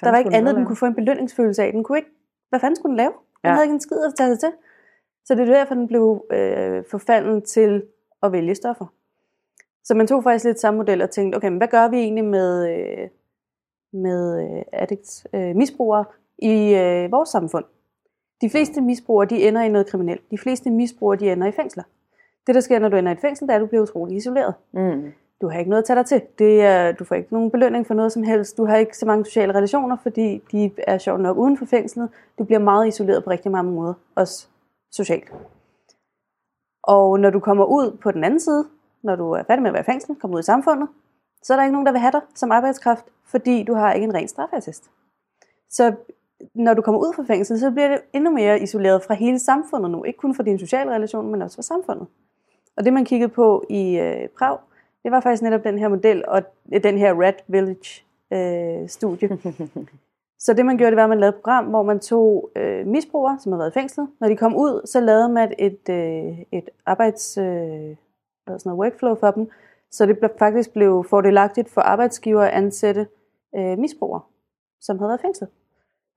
Der var ikke andet, den kunne få en belønningsfølelse af. Den kunne ikke, hvad fanden skulle den lave? Den Ja. havde ikke en skid at tage sig til. Så det er derfor, den blev øh, forfalden til at vælge stoffer. Så man tog faktisk lidt samme model og tænkte, okay, men hvad gør vi egentlig med, øh, med øh, addicts, øh, misbrugere i øh, vores samfund? De fleste misbrugere, de ender i noget kriminelt. De fleste misbrugere, de ender i fængsler. Det, der sker, når du ender i et fængsel, det er, at du bliver utrolig isoleret. Mm. Du har ikke noget at tage dig til. Det er, du får ikke nogen belønning for noget som helst. Du har ikke så mange sociale relationer, fordi de er sjovt nok uden for fængslet. Du bliver meget isoleret på rigtig mange måder, også socialt. Og når du kommer ud på den anden side, når du er færdig med at være i fængsel, kommer ud i samfundet, så er der ikke nogen, der vil have dig som arbejdskraft, fordi du har ikke en ren straffeattest. Så når du kommer ud fra fængsel, så bliver det endnu mere isoleret fra hele samfundet nu. Ikke kun fra din sociale relation, men også fra samfundet. Og det man kiggede på i øh, Prag, det var faktisk netop den her model og den her Red Village øh, studie. *laughs* så det man gjorde, det var, at man lavede et program, hvor man tog øh, misbrugere, som havde været i fængslet. Når de kom ud, så lavede man et, øh, et arbejds øh, sådan noget, workflow for dem, så det blev, faktisk blev fordelagtigt for arbejdsgiver at ansætte øh, misbrugere, som havde været i fængslet.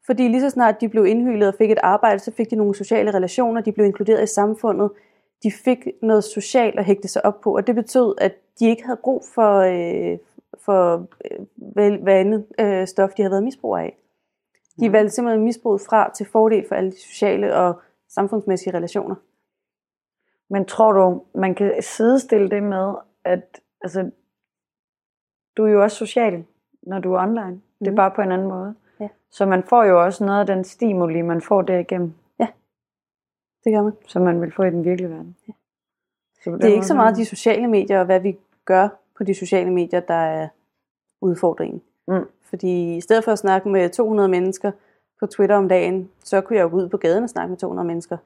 Fordi lige så snart de blev indhyldet og fik et arbejde, så fik de nogle sociale relationer, de blev inkluderet i samfundet, de fik noget socialt at hægte sig op på, og det betød, at de ikke havde brug for, øh, for øh, hvad hvad andet øh, stof, de havde været misbrugere af. De Mhm. valgte simpelthen misbruget fra til fordel for alle de sociale og samfundsmæssige relationer. Men tror du, man kan sidestille det med, at altså, du er jo også social, når du er online. Mm. Det er Mhm. bare på en anden måde. Ja. Så man får jo også noget af den stimuli, man får derigennem, Det gør man. som man vil få i den virkelige verden. Ja. Så Det er ikke så meget de sociale medier og hvad vi gør på de sociale medier, der er udfordringen. Mm. Fordi i stedet for at snakke med 200 mennesker på Twitter om dagen, så kunne jeg jo gå ud på gaden og snakke med 200 mennesker.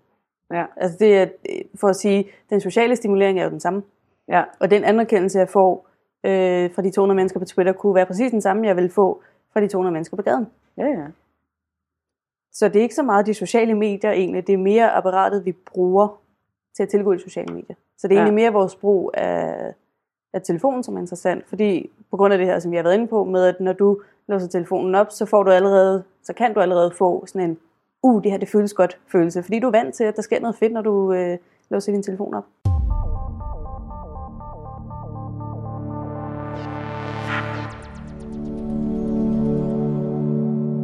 Ja. Altså det er, for at sige, den sociale stimulering er jo den samme. Ja. Og den anerkendelse, jeg får øh, fra de 200 mennesker på Twitter, kunne være præcis den samme, jeg ville få fra de 200 mennesker på gaden. ja, ja. Så det er ikke så meget de sociale medier egentlig, det er mere apparatet, vi bruger til at tilgå de sociale medier. Så det er Ja. egentlig mere vores brug af, af telefonen, som er interessant, fordi på grund af det her, som vi har været inde på, med at når du låser telefonen op, så får du allerede, så kan du allerede få sådan en, uh, det her det føles godt følelse, fordi du er vant til, at der sker noget fedt, når du øh, låser din telefon op.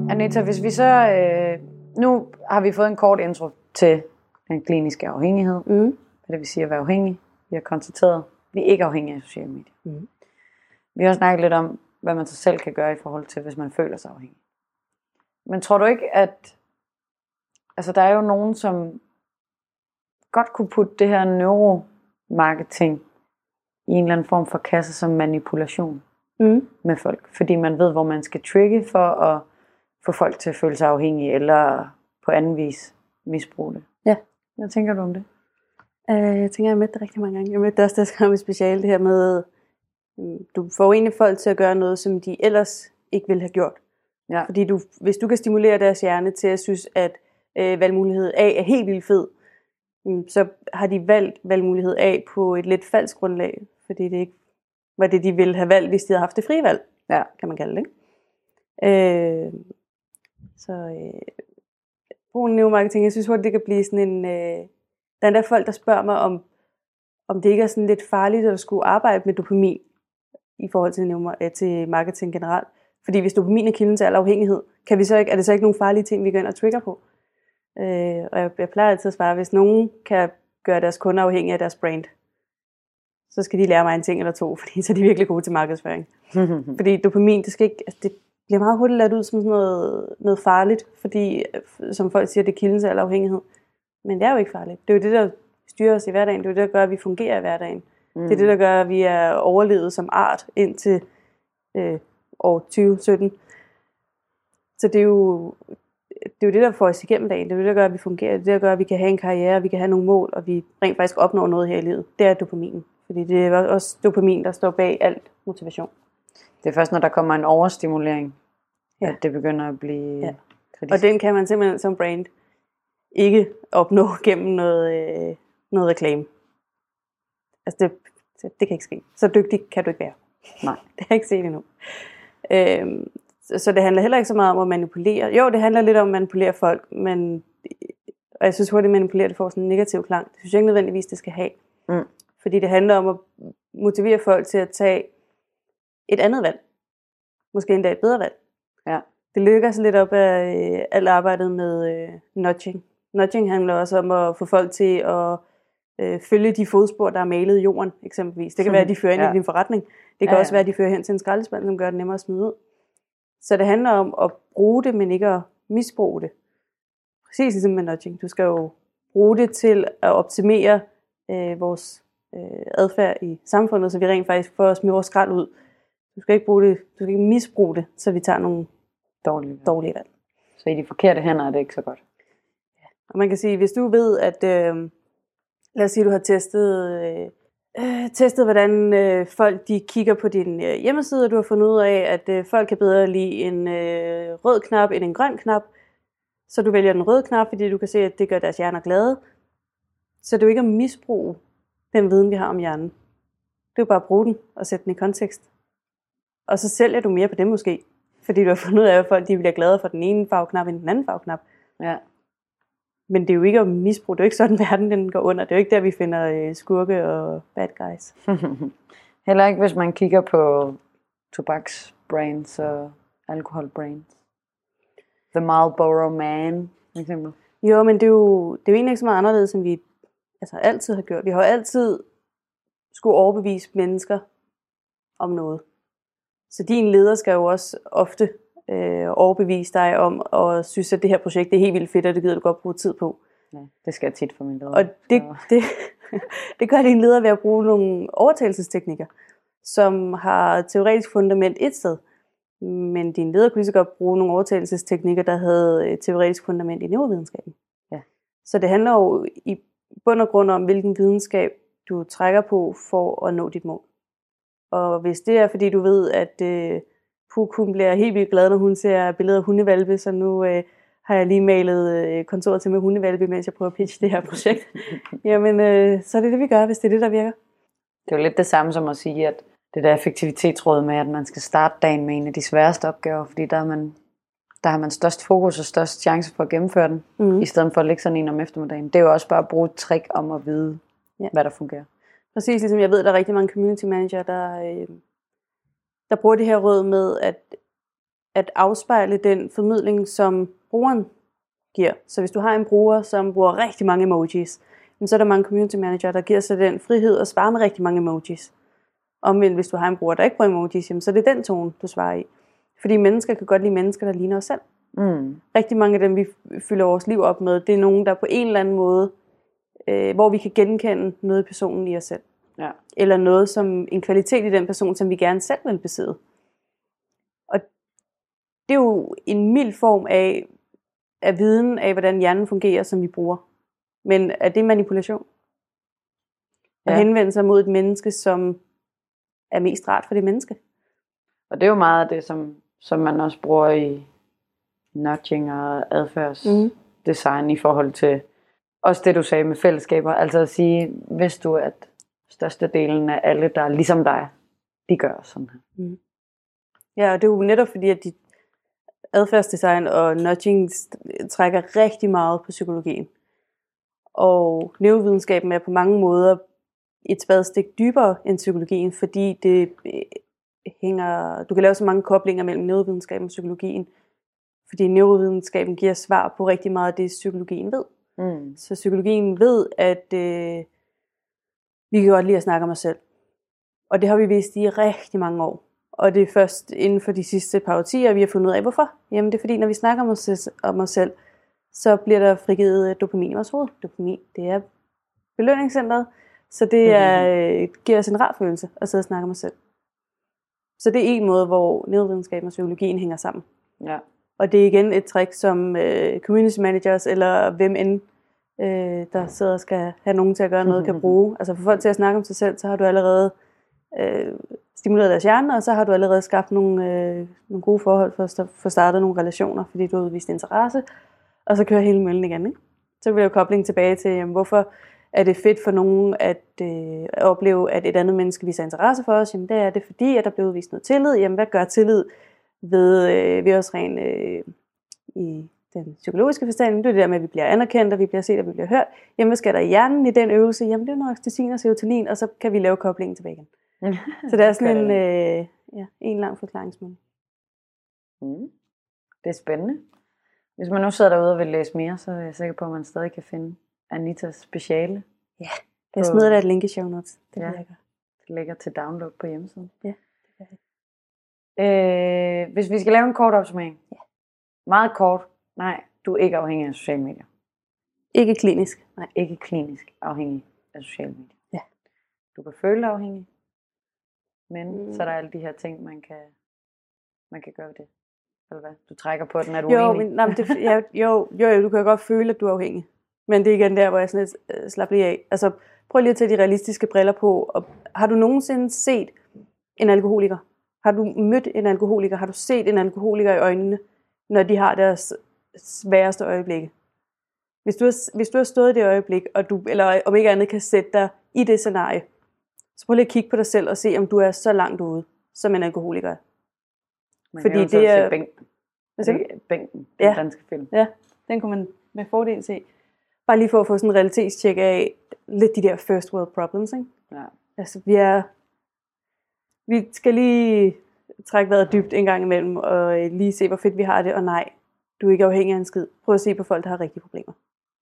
Anita, hvis vi så... Øh, nu har vi fået en kort intro til den kliniske afhængighed. Mm. Hvad det vil sige at være afhængig. Vi har konstateret, at vi ikke er afhængige af sociale medier. Mhm. Vi har også snakket lidt om, hvad man så selv kan gøre i forhold til, hvis man føler sig afhængig. Men tror du ikke, at... Altså, der er jo nogen, som godt kunne putte det her neuromarketing i en eller anden form for kasse som manipulation Mm. med folk. Fordi man ved, hvor man skal trigge for at få folk til at føle sig afhængige, eller på anden vis misbruge det. Ja. Hvad tænker du om det? Øh, jeg tænker, jeg har mødt det rigtig mange gange. Jeg mødte det også, da jeg skrev mit speciale, det her med, mm, du får egentlig folk til at gøre noget, som de ellers ikke ville have gjort. Ja. Fordi du, hvis du kan stimulere deres hjerne til at synes, at øh, valgmulighed A er helt vildt fed, mm, så har de valgt valgmulighed A på et lidt falsk grundlag, fordi det ikke var det, de ville have valgt, hvis de havde haft det frie valg, Ja. kan man kalde det. Ikke? Øh, så øh, brugen neuromarketing, jeg synes hurtigt, det kan blive sådan en... Øh, der er endda folk, der spørger mig, om, om det ikke er sådan lidt farligt at skulle arbejde med dopamin i forhold til, neuro- øh, til marketing generelt. Fordi hvis dopamin er kilden til al afhængighed, kan vi så ikke, er det så ikke nogle farlige ting, vi går ind og trigger på? Øh, og jeg, jeg plejer altid at svare, hvis nogen kan gøre deres kunder afhængige af deres brand, så skal de lære mig en ting eller to, *laughs* fordi så er de virkelig gode til markedsføring. *laughs* Fordi dopamin, det, skal ikke, altså det, bliver meget hurtigt ladt ud som sådan noget, noget farligt, fordi, øh, som folk siger, det er kilden til al afhængighed. Men det er jo ikke farligt. Det er jo det, der styrer os i hverdagen. Det er jo det, der gør, at vi fungerer i hverdagen. Mm. Det er det, der gør, at vi er overlevet som art indtil øh, år 2017. Så det er jo det, er jo det, der får os igennem dagen. Det er jo det, der gør, at vi fungerer. Det er det, der gør, at vi kan have en karriere, vi kan have nogle mål, og vi rent faktisk opnår noget her i livet. Det er dopaminen. Fordi det er også dopamin, der står bag alt motivation. Det er først, når der kommer en overstimulering, ja. at det begynder at blive ja. kritisk. Og den kan man simpelthen som brand ikke opnå *laughs* gennem noget, øh, noget reklame. Altså det, det, kan ikke ske. Så dygtig kan du ikke være. Nej. *laughs* det har jeg ikke set endnu. Øhm, så det handler heller ikke så meget om at manipulere. Jo, det handler lidt om at manipulere folk, men og jeg synes hurtigt, at manipulere det får sådan en negativ klang. Det synes jeg ikke nødvendigvis, det skal have. Mm. Fordi det handler om at motivere folk til at tage et andet valg. Måske endda et bedre valg. Ja. Det lykkes lidt op af øh, alt arbejdet med øh, nudging. Nudging handler også om at få folk til at øh, følge de fodspor, der er malet i jorden, eksempelvis. Det kan være, at de *laughs* fører ind ja. i din forretning. Det kan ja, også være, at de fører hen til en skraldespand, som gør det nemmere at smide ud. Så det handler om at bruge det, men ikke at misbruge det. Præcis ligesom med nudging. Du skal jo bruge det til at optimere øh, vores øh, adfærd i samfundet, så vi rent faktisk får smide vores skrald ud. Du skal ikke bruge det, du skal ikke misbruge det, så vi tager nogle dårlige, dårlige valg. Så i de forkerte hænder er det ikke så godt. Ja. Og man kan sige, hvis du ved, at øh, lad os sige, du har testet øh, øh, testet, hvordan øh, folk de kigger på din øh, hjemmeside, og du har fundet ud af, at øh, folk kan bedre lide en øh, rød knap end en grøn knap. Så du vælger den røde knap, fordi du kan se, at det gør deres hjerner glade. Så det er jo ikke at misbruge den viden, vi har om hjernen. Det er jo bare at bruge den og sætte den i kontekst. Og så sælger du mere på det måske, fordi du har fundet ud af, at folk de bliver glade for den ene farveknap end den anden farveknap. Ja. Men det er jo ikke at misbruge. Det er jo ikke sådan, *laughs* verden den går under. Det er jo ikke der, vi finder øh, skurke og bad guys. *laughs* Heller ikke, hvis man kigger på tobaksbrands og alkoholbrands. The Marlboro Man, for eksempel. Jo, men det er jo, det er jo egentlig ikke så meget anderledes, som vi altså, altid har gjort. Vi har jo altid skulle overbevise mennesker om noget. Så din leder skal jo også ofte øh, overbevise dig om, og synes, at det her projekt det er helt vildt fedt, og det gider du godt bruge tid på. Ja, det skal jeg tit for min leder. Og det, det, *laughs* det gør din leder ved at bruge nogle overtagelsesteknikker, som har teoretisk fundament et sted. Men din leder kunne lige så godt bruge nogle overtagelsesteknikker, der havde et teoretisk fundament i neurovidenskaben. Ja. Så det handler jo i bund og grund om, hvilken videnskab du trækker på for at nå dit mål. Og hvis det er, fordi du ved, at øh, Puk, hun bliver helt vildt glad, når hun ser billeder af hundevalpe, så nu øh, har jeg lige malet øh, kontoret til med hundevalpe, mens jeg prøver at pitche det her projekt. *laughs* Jamen, øh, så er det det, vi gør, hvis det er det, der virker. Det er jo lidt det samme som at sige, at det der effektivitetsråd med, at man skal starte dagen med en af de sværeste opgaver, fordi der, er man, der har man størst fokus og størst chance for at gennemføre den, mm. i stedet for at lægge sådan en om eftermiddagen. Det er jo også bare at bruge et trick om at vide, ja. hvad der fungerer. Præcis, ligesom jeg ved, der er rigtig mange community manager, der, øh, der bruger det her råd med at, at afspejle den formidling, som brugeren giver. Så hvis du har en bruger, som bruger rigtig mange emojis, så er der mange community manager, der giver sig den frihed at svare med rigtig mange emojis. Omvendt, hvis du har en bruger, der ikke bruger emojis, så er det den tone, du svarer i. Fordi mennesker kan godt lide mennesker, der ligner os selv. Mm. Rigtig mange af dem, vi fylder vores liv op med, det er nogen, der på en eller anden måde, øh, hvor vi kan genkende noget i personen i os selv. Ja. Eller noget som en kvalitet i den person, som vi gerne selv vil besidde. Og det er jo en mild form af, af viden af, hvordan hjernen fungerer, som vi bruger. Men er det manipulation? At ja. henvende sig mod et menneske, som er mest rart for det menneske. Og det er jo meget af det, som, som man også bruger i nudging og adfærdsdesign mm. i forhold til også det, du sagde med fællesskaber. Altså at sige, hvis du, at størstedelen af alle, der er ligesom dig, de gør sådan her. Mm. Ja, og det er jo netop fordi, at de adfærdsdesign og nudging trækker rigtig meget på psykologien. Og neurovidenskaben er på mange måder et spadestik dybere end psykologien, fordi det øh, hænger, du kan lave så mange koblinger mellem neurovidenskaben og psykologien, fordi neurovidenskaben giver svar på rigtig meget af det, psykologien ved. Mm. Så psykologien ved, at øh, vi kan godt lide at snakke om os selv. Og det har vi vist i rigtig mange år. Og det er først inden for de sidste par årtier, vi har fundet ud af, hvorfor. Jamen det er fordi, når vi snakker om os, om os selv, så bliver der frigivet øh, dopamin i vores hoved. Dopamin, det er belønningscentret, så det er, øh, giver os en rar følelse at sidde og snakke om os selv. Så det er en måde, hvor neurovidenskaben og psykologien hænger sammen. Ja. Og det er igen et trick, som øh, community managers eller hvem end, øh, der sidder og skal have nogen til at gøre noget, kan *laughs* bruge. Altså for folk til at snakke om sig selv, så har du allerede øh, stimuleret deres hjerne, og så har du allerede skabt nogle, øh, nogle gode forhold for at få startet nogle relationer, fordi du har udvist interesse, og så kører hele møllen igen. Ikke? Så bliver jo kobling tilbage til, jamen, hvorfor er det fedt for nogen at øh, opleve, at et andet menneske viser interesse for os? Jamen det er det fordi, at der bliver udvist noget tillid. Jamen hvad gør tillid ved, øh, ved os rent øh, i den psykologiske forstand? Det er det der med, at vi bliver anerkendt, og vi bliver set, og vi bliver hørt. Jamen hvad skal der i hjernen i den øvelse? Jamen det er noget oxytocin og serotonin, og så kan vi lave koblingen tilbage igen. *laughs* Så det er sådan en, øh, ja, en lang forklaringsmåde. Mm. Det er spændende. Hvis man nu sidder derude og vil læse mere, så er jeg sikker på, at man stadig kan finde Anitas speciale. Jeg På- smider der et link i show notes. Det Ja. ja. jeg gøre. Det ligger til download på hjemmesiden. Ja, det gør Øh, hvis vi skal lave en kort opsummering. Ja. Meget kort. Nej, du er ikke afhængig af sociale medier. Ikke klinisk. Nej. Ikke klinisk afhængig af sociale medier. Ja. Du kan føle dig afhængig. Men Mm. så er der alle de her ting, man kan, man kan gøre ved det. Eller hvad? Du trækker på den, er du Jo, uenig? men, nej, men det, ja, jo, jo, jo, du kan godt føle, at du er afhængig. Men det er igen der, hvor jeg sådan lidt øh, slapper lige af. Altså, prøv lige at tage de realistiske briller på. Og har du nogensinde set en alkoholiker? Har du mødt en alkoholiker? Har du set en alkoholiker i øjnene, når de har deres sværeste øjeblikke? Hvis du, har, hvis du har stået i det øjeblik, og du, eller om ikke andet kan sætte dig i det scenarie, så prøv lige at kigge på dig selv og se, om du er så langt ude, som en alkoholiker er. Man fordi kan det er- Bænken. Hvad siger du? Er Bænken, den Ja. danske film. Ja, den kunne man med fordel se. Bare lige for at få sådan en realitetstjek af lidt de der first world problems, ikke? Ja. Altså, vi er... Vi skal lige trække vejret dybt en gang imellem, og øh, lige se, hvor fedt vi har det, og nej, du er ikke afhængig af en skid. Prøv at se på folk, der har rigtige problemer.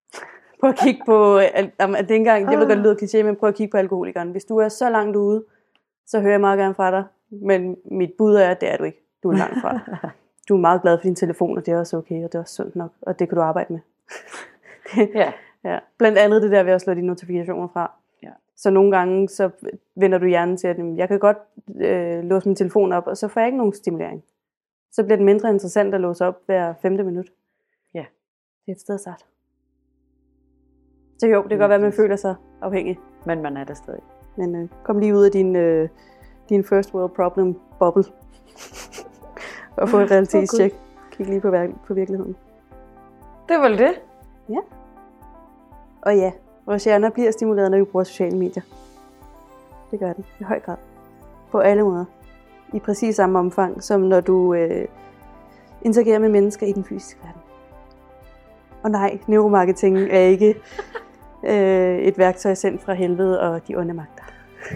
*laughs* Prøv at kigge på, al- jamen, det er ikke engang, jeg ved godt, det lyder kliché, men prøv at kigge på alkoholikeren. Hvis du er så langt ude, så hører jeg meget gerne fra dig, men mit bud er, at det er du ikke. Du er langt fra det. *laughs* Du er meget glad for din telefon, og det er også okay, og det er også sundt nok, og det kan du arbejde med. *laughs* ja. Ja, blandt andet det der ved at slå de notifikationer fra. Ja. Så nogle gange, så vender du hjernen til, at jeg kan godt øh, låse min telefon op, og så får jeg ikke nogen stimulering. Så bliver det mindre interessant at låse op hver femte minut. Ja. Det er et sted at starte. Så jo, det kan godt være, at man føler sig afhængig. Men man er der stadig. Men øh, kom lige ud af din, øh, din first world problem bubble. *laughs* og få et realitetstjek. Kig lige på, på virkeligheden. Det var det. Og ja, vores hjerner bliver stimuleret, når vi bruger sociale medier. Det gør den, i høj grad. På alle måder. I præcis samme omfang, som når du øh, interagerer med mennesker i den fysiske verden. Og nej, neuromarketing er ikke *laughs* øh, et værktøj sendt fra helvede og de onde magter. *laughs*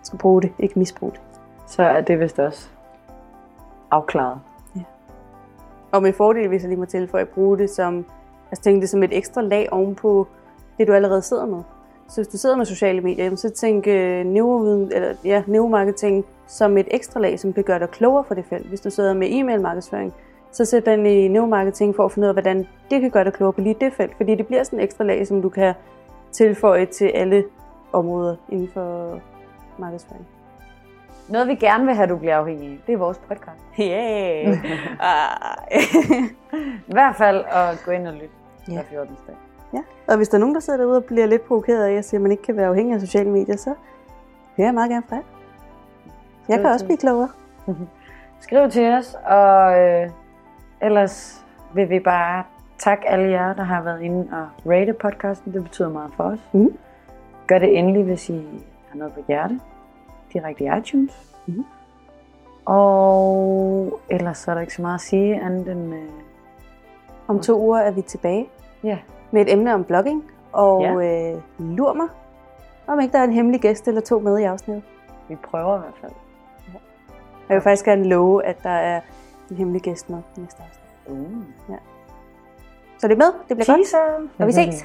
Du skal bruge det, ikke misbruge det. Så er det vist også afklaret. Og med fordel, hvis jeg lige må tilføje, at bruge det som, altså tænke det som et ekstra lag ovenpå det, du allerede sidder med. Så hvis du sidder med sociale medier, så tænk øh, neuroviden, eller, ja, neuromarketing som et ekstra lag, som kan gøre dig klogere for det felt. Hvis du sidder med e-mail-markedsføring, så sæt den i neuromarketing for at finde ud af, hvordan det kan gøre dig klogere på lige det felt. Fordi det bliver sådan et ekstra lag, som du kan tilføje til alle områder inden for markedsføring. Noget vi gerne vil have, du bliver afhængig af, det er vores podcast. Yeah! *laughs* I hvert fald at gå ind og lytte hver 14. dag. Ja, og hvis der er nogen, der sidder derude og bliver lidt provokeret af, at jeg siger, at man ikke kan være afhængig af sociale medier, så hører jeg meget gerne fra jer. Jeg kan også blive klogere. Skriv til os, og øh, ellers vil vi bare takke alle jer, der har været inde og rate podcasten. Det betyder meget for os. Mhm. Gør det endelig, hvis I har noget på hjerte. Direkte i iTunes. Mhm. Og ellers så er der ikke så meget at sige andet end... Øh, Om to uger er vi tilbage ja, med et emne om blogging, og Ja. øh, lur mig, om ikke der er en hemmelig gæst eller to med i afsnittet. vi prøver i hvert fald. Jeg vil faktisk gerne love, at der er en hemmelig gæst med næste afsnit. Uh. Så det er med, det bliver godt, Teaser. og vi ses.